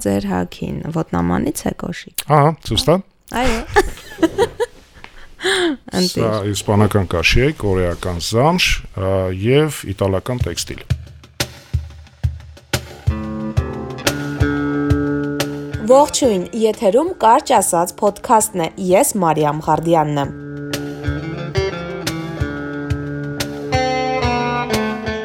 Ձեր հակին ոտնամանից է կոշիկ։ Ահա, ցույց տա։ Այո։ Սա իսպանական կաշի է, կորեական զամշ եւ իտալական տեքստիլ։ Ողջույն, եթերում կարճ ասած ոդքասթն է։ Ես Մարիամ Ղարդյանն եմ։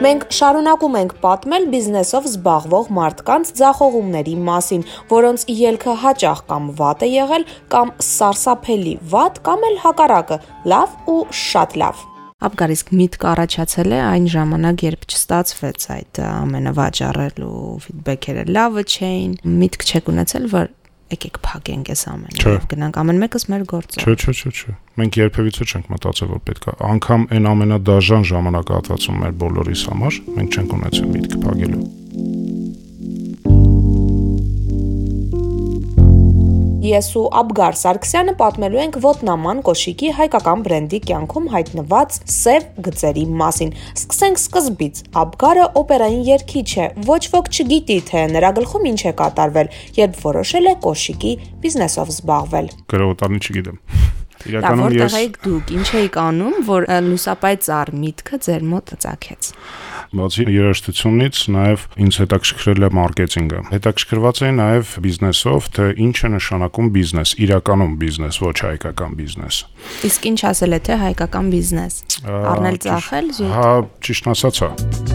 Մենք շարունակում ենք պատմել բիզնեսով զբաղվող մարդկանց ձախողումների մասին, որոնց ելքը հաճախ կամ վատ է եղել, կամ սարսափելի վատ, կամ էլ հակառակը՝ լավ ու շատ լավ։ Ապգարիսկ միտք առաջացել է այն ժամանակ, երբ չստացվեց այդ ամենը վաճառելու ֆիդբեքերը լավը չէին։ Միտք չեք ունեցել, որ եկեք փակենք այս ամենը եւ գնանք ամեն մեկս մեր գործը։ Չէ, չէ, չէ, չէ։ Մենք երբևիցե չենք մտածել, որ պետք է անգամ այն ամենադաժան ժամանակահատվածում մեր բոլորիս համար մենք չենք ունեցել միտք փակելու։ Ես ու Աբգար Սարգսյանը պատմելու ենք ոտնաման կոշիկի հայկական բրենդի կյանքում հայտնված սև գծերի մասին։ Սկսենք սկզբից։ Աբգարը օպերային երգիչ է։ Ոչ ոք չգիտի, թե նրա գլխում ինչ է կատարվել, երբ որոշել է կոշիկի բիզնեսով զբաղվել։ Գրողտանի չգիտեմ։ Իրականում ես Որտեղ եք դուք, ինչ եք անում, որ լուսապայ ծառ միտքը ձեր մոտ ծակեց։ Բացի երաժշտությունից, նաև ինձ հետաքրքրել է մարքեթինգը։ Հետաքրքրված էի նաև բիզնեսով, թե ինչ է նշանակում բիզնես, իրականում բիզնես, ոչ հայկական բիզնես։ Իսկ ինչ ասել է թե հայկական բիզնես։ Առնել ծախել զուտ։ Հա, ճիշտ ասած, հա։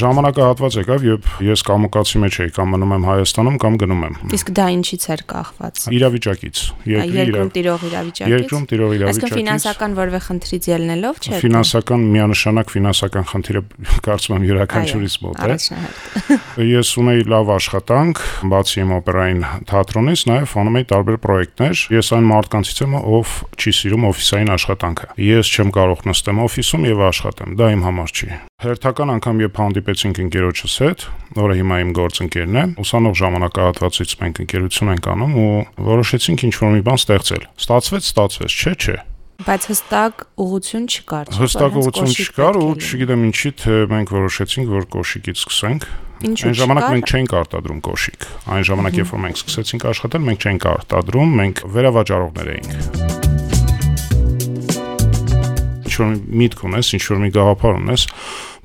ժամանակահատված եկավ, երբ ես կամուկացի մեջ էի, կամ մնում եմ Հայաստանում, կամ գնում եմ։ Իսկ դա ինչից էր կախված։ Իրավիճակից։ Երկրում տիրող իրավիճակից։ Երկրում տիրող իրավիճակից։ Այսինքն ֆինանսական որևէ խնդրից ելնելով չէ։ Ֆինանսական միանշանակ ֆինանսական խնդիրը կարծում եմ յուրաքանչյուրից մոտ է։ Ես ունեի լավ աշխատանք, բացի իմ օպերային թատրոնից, նաև անում էի տարբեր պրոյեկտներ։ Ես այն մարդկանցից եմ, ով չի սիրում օֆիսային աշխատանքը։ Ես չեմ կարող նստեմ օֆիսում եւ աշխատեմ։ Դա իմ համար չի։ Հերթական անգամ երբ հանդիպեցինք ընկերոջս հետ, որը հիմա իմ գործընկերն է, ուսանող ժամանակահատվածից մենք ընկերություն ենք անում ու որոշեցինք ինչ-որ մի բան ստեղծել։ Ստացվեց, ստացվեց, չէ, չէ։ Բայց հստակ ուղություն չկար։ Հստակ ուղություն չկար ու չգիտեմ ինչի թե մենք որոշեցինք, որ կոշիկից սկսենք։ Այն ժամանակ մենք չէինք արտադրում կոշիկ։ Այն ժամանակ երբ որ մենք սկսեցինք աշխատել, մենք չէինք արտադրում, մենք վերավաճառողներ էինք ինչ-որ միտք ունես, ինչ-որ մի գաղափար ունես,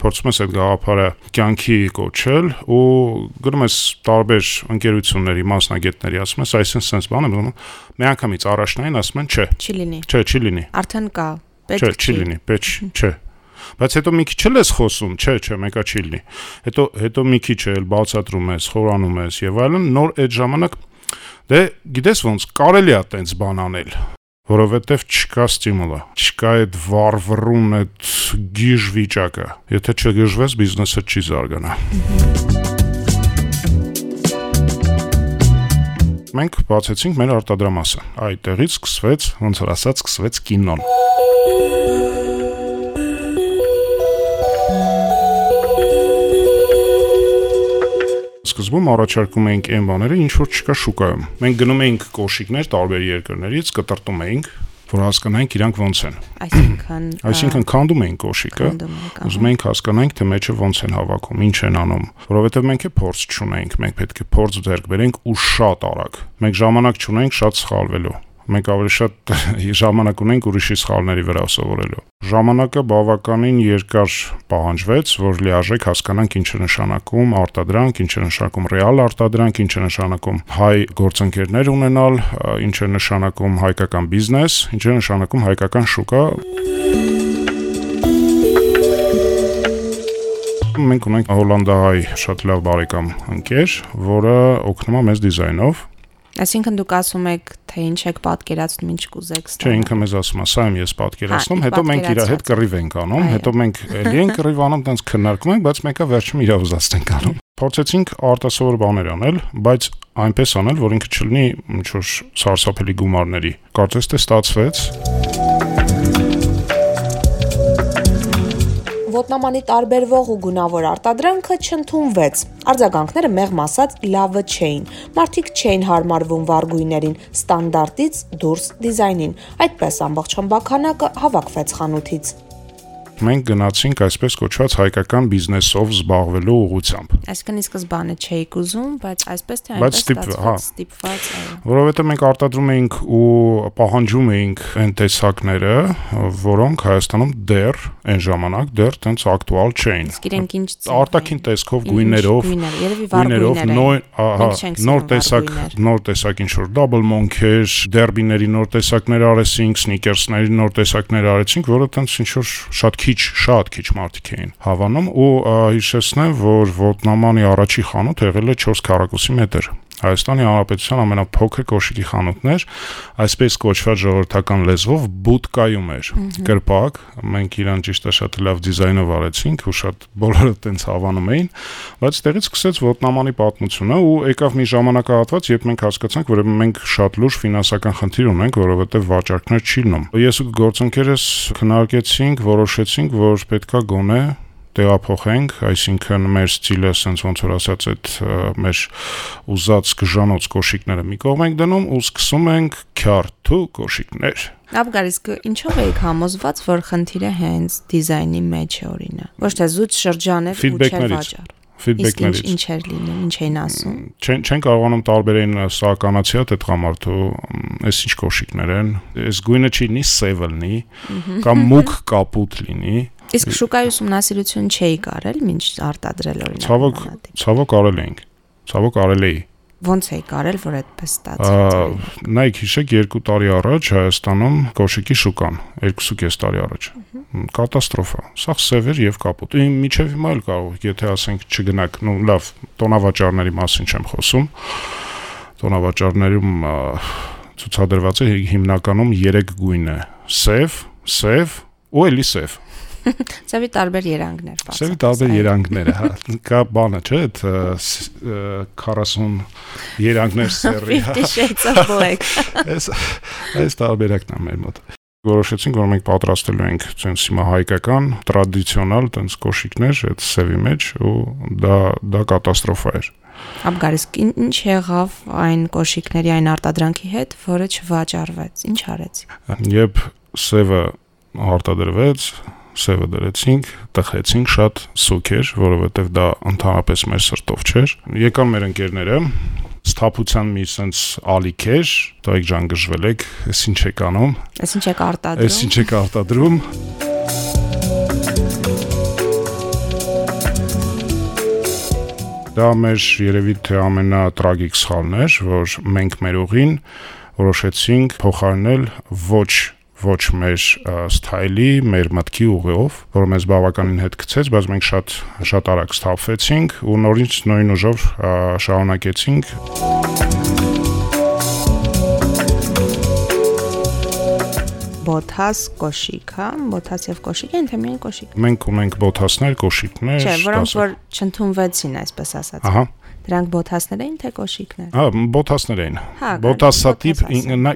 փորձում ես այդ գաղափարը կյանքի կոչել ու գնում ես տարբեր ընկերությունների մասնագետների ասում ես, այսինքն sense բան եմ, մի անգամից առաջնային ասում են, չէ։ Չի լինի։ Չէ, չի լինի։ Արդեն կա։ Պետք չէ, չի լինի, պետք չէ։ Բայց հետո մի քիչ էլ ես խոսում, չէ, չէ, մեկա չի լինի։ Հետո հետո մի քիչ էլ բացատրում ես, խորանում ես եւ այլն, նոր այդ ժամանակ դե գիտես ոնց կարելի է տենց բան անել որովհետև չկա ստիմուլը, չկա այդ վառվռուն այդ գիժ վիճակը։ Եթե չգժվես, բիզնեսը չի զարգանա։ Մենք բացեցինք մեր արտադրամասը։ Այդտեղից սկսվեց, ոնց որ ասած, սկսվեց կինոն։ սկզբում առաջարկում էինք այն բաները, ինչ որ չկա շուկայում։ Մենք գնում էինք կոշիկներ տարբեր երկրներից, կտրտում էինք, որ հասկանանք իրանք ոնց են։ Այսինքն Այսինքն քանդում էին կոշիկը։ Ուզում էինք հասկանանք, թե մեջը ոնց են հավաքում, ինչ են անում, որովհետև մենք է փորձ չունենք, մենք պետք է փորձ ձեռք բերենք ու շատ արագ։ Մենք ժամանակ չունենք շատ սխալվելու մենք ավելի շատ ժամանակ ունենք ուրիշի սխալների վրա սովորելու։ Ժամանակը բավականին երկար պահանջվեց, որ լիարժեք հասկանանք ինչ է նշանակում արտադրանք, ինչ է նշանակում ռեալ արտադրանք, ինչ է նշանակում հայ գործընկերներ ունենալ, ինչ է նշանակում հայկական բիզնես, ինչ է նշանակում հայկական շուկա։ Մենք ունենք հոլանդահայ շատ լավ բարեկամ ընկեր, որը օգնում է մեզ դիզայնով Այսինքն դուք ասում եք, թե ինչ եք պատկերացնում, ինչ կուզեք ստանալ։ Չէ, ինքը մեզ ասում է, սա եմ ես պատկերացնում, հետո մենք իր հետ կռիվ ենք անում, հետո մենք էլի ենք կռիվ անում, տենց քննարկում ենք, բայց մեկը վերջում իրավ ուզածնենք անում։ Փորձեցինք արտասովոր բաներ անել, բայց այնպես անել, որ ինքը չլինի ինչ որ սարսափելի գումարների։ Կարծես թե ստացվեց ոտնամանի տարբերվող ու գունավոր արտադրանքը չընդունվեց։ Արձագանքները մեղմ ասած լավը չէին։ Մարդիկ չէին հարմարվում վարգույներին, ստանդարտից դուրս դիզայնին։ Այդպես ամբողջ խմբականակը հավաքվեց խանութից։ մենք գնացինք այսպես կոչված հայկական բիզնեսով զբաղվելու ուղղությամբ։ Այսինքն ի սկզբանե չէիք ուզում, բայց այսպես թե այնպես ստացված, ստիպված, որովհետեւ մենք արտադրում էինք ու պահանջում էինք այն տեսակները, որոնք Հայաստանում դեռ այն ժամանակ դեռ տենց ակտուալ չէին։ Իսկ իրենք ինչ արտաքին տեսքով գույներով, գույներով նոր, ահա, նոր տեսակ, նոր տեսակ ինչ որ double monk-եր, դերբիների նոր տեսակներ արեցինք, sneakers-ների նոր տեսակներ արեցինք, որը տենց ինչ որ շատ քիչ, շատ քիչ մարդիկ էին հավանում ու հիշեցնեմ, որ ոտնամանի առաջի խանութ եղել է 4 քառակուսի մետր Հայաստանի Հանրապետության ամենափոքր կոշիկի խանութն էր, այսպես կոչված ժողովրդական լեզվով բուտկայում էր։ Կրպակ, մենք իրան ճիշտ է շատ լավ դիզայնով արեցինք ու շատ բոլորը տենց հավանում էին, բայց տեղից սկսեց ոտնամանի պատմությունը ու եկավ մի ժամանակահատված, երբ մենք հասկացանք, որ մենք շատ լուրջ ֆինանսական խնդիր ունենք, որովհետև վաճառքներ չի լինում։ Ես ու գործընկերս քննարկեցինք, որոշեցինք, որ պետքա գոնե տեղափոխենք, այսինքն մեր ստիլը ասենց ոնց որ ասած այդ մեր ուզած գժանոց կոշիկները մի կողմ ենք դնում ու սկսում ենք քյարթու կոշիկներ։ Ապգարիս ինչով եք համոզված, որ խնդիրը հենց դիզայնի մեջ է օրինակ։ Ոչ թե զուտ շրջաներ ու չէ վաճառ ֆիդբեքներից ինչ էր լինում, ինչ էին ասում։ Չեն չեն կարողանում տարբերեն սա կանացիա թե տղամարդու, այս ինչ կոշիկներ են։ Այս գույնը չի լինի սև լինի, կամ մուկ կապուտ լինի, Իսկ շուկայի ուսումնասիրություն չէի կարել, ինչ արտադրել օրինակ։ Ցավոք, ցավոք արել էինք։ Ցավոք արել էի։ Ոնց էի կարել, որ այդպես ստացվեց։ Նայեք, հիշեք 2 տարի առաջ Հայաստանում կոշիկի շուկան, 2.5 տարի առաջ։ Կատաստրոֆա։ Սա սև էր եւ կապուտ։ Իմ միջև հիմա էլ կարող, եթե ասենք չգնաք, ну լավ, տոնավաճառների մասին չեմ խոսում։ Տոնավաճառներում ցուցադրված է հիմնականում 3 գույն է՝ սև, սև ու էլի սև Սևի տարբեր երանգներ բացա։ Սևի տարբեր երանգները, հա, կա բանը, չէ՞, այդ 40 երանգներ սերի, հա։ Shades of Black։ Այս այս տարբերակն է մեր մոտ որոշեցինք, որ մենք պատրաստելու ենք ցենց հիմա հայկական տրադիցիոնալ տենց կոշիկներ այդ սևի մեջ ու դա դա կատաստրոֆա էր։ Աբգարիս ինչ եղավ այն կոշիկների այն արտադրանքի հետ, որը չվաճառվեց։ Ինչ արեց։ Երբ սևը արտադրվեց, սևը դրեցինք, տխեցինք շատ սուկ էր, որովհետև դա ընդհանրապես մեր սրտով չէր։ Եկան մեր ընկերները, սթափության մի sense ալիք էր, դայք ջան գժվել եք, ես ինչ եք անում։ Ես ինչ եք արտադրում։ Ես ինչ եք արտադրում։ Դա մեր երևի թե ամենատրագիկ սխալն էր, որ մենք մեր ուղին որոշեցինք փոխարինել ոչ ոչ մեր սթայլի, մեր մտքի ուղիով, որը մեզ բավականին հետ գցեց, բայց մենք շատ շատ արագ ստափվեցինք ու նորից նույն ուժով շարունակեցինք բոթաս կոշիկ, հա, բոթաս եւ կոշիկ են թե միայն կոշիկ։ Մենք ունենք բոթասներ, կոշիկներ, Չէ, որոնք որ չընդունվեցին, այսպես ասած։ Ահա Դրանք բոթասներ էին թե կոշիկներ։ Հա, բոթասներ էին։ Բոթասատիպ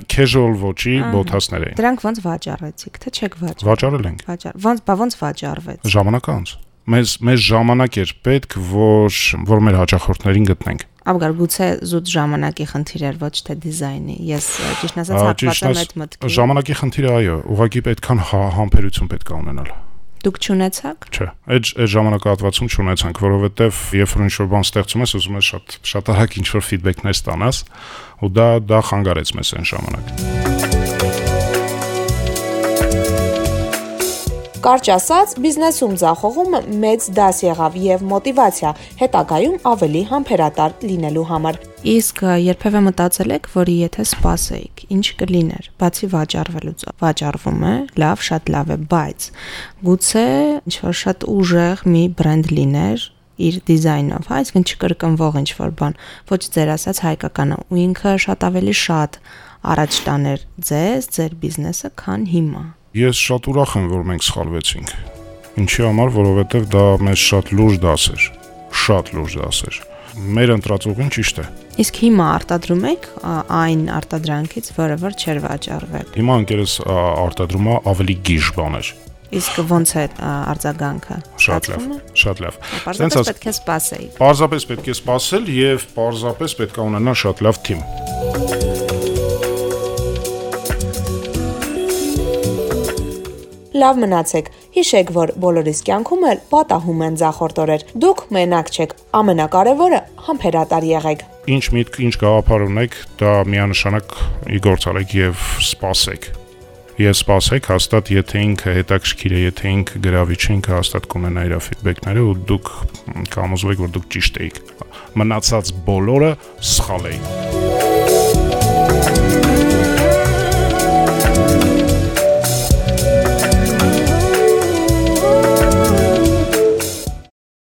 casual ոճի բոթասներ էին։ Դրանք ոնց վաճառեցիք, թե չեք վաճառել։ Վաճառել ենք։ Վաճառ։ Ոնց, բա ոնց վաճառվեց։ Ժամանակ անց։ Մեզ մեզ ժամանակ էր պետք, որ որ մեր հաճախորդներին գտնենք։ Աբգար գուցե զուտ ժամանակի խնդիր էր, ոչ թե դիզայնի։ Ես ճիշտ ասած հակված եմ այդ մտքին։ Ժամանակի խնդիրը այո, ուղղակի պետքան հա, համբերություն պետք է ունենալ։ Դուք ճանաչաք։ Չէ, այդ այդ ժամանակահատվածում ճանաչանք, որովհետև երբ որ ինչ-որ բան ստեղծում ես, ուզում ես շատ շատ արագ ինչ-որ ֆիդբեքներ ստանաս, ու դա դա խանգարեց մեզ այն ժամանակ։ Կարճ ասած, բիզնեսում ձախողումը մեծ դաս եղավ եւ մոտիվացիա հետագայում ավելի համբերատար լինելու համար։ Իսկ երբևէ մտածել եք, որ եթե սпасեիք, ինչ կլիներ։ Բացի վաճառվելուց, վաճառվում է, լավ, շատ լավ է, բայց գուցե ինչ որ շատ ուժեղ մի բրենդ լիներ, իր դիզայնով, հա, այսինքն չկրկնվող ինչ որ բան, ոչ ձեր ասած հայկականը, ու ինքը շատ ավելի շատ առաջ տաներ ձեզ, ձեր բիզնեսը, քան հիմա։ Ես շատ ուրախ եմ, որ մենք սխալվեցինք։ Ինչի համար, որովհետև դա մեզ շատ լուրջ դաս էր, շատ լուրջ դաս էր։ Մեր ընտրածողին ճիշտ է։ Իսկ հիմա արտադրում եք այն արտադրանքից, որը որ չէր վաճառվել։ Հիմա ընկերս արտադրումա ավելի գիժ բաներ։ Իսկ ո՞նց է արձագանքը։ Շատ լավ, շատ լավ։ Պարզապես պետք է սպասեի։ Պարզապես պետք է սպասել եւ պարզապես պետք է ունենալ շատ լավ թիմ։ Լավ մնացեք։ Հիշեք, որ բոլորիս կյանքում էլ պատահում են ձախորդորեր։ Դուք մենակ չեք։ Ամենակարևորը համբերատար եղեք։ Ինչ միտք, ինչ գաղափար ունեք, դա միանշանակ իգործալեք եւ սпасեք եւ սпасեք հաստատ եթե ինքը հետաքրքիր է, եթե ինքը գրավիչ է, ինքը հաստատ կունենա իր ֆիդբեքները ու դուք կամոզվեք, որ դուք ճիշտ եք։ Մնացած բոլորը սխալ է։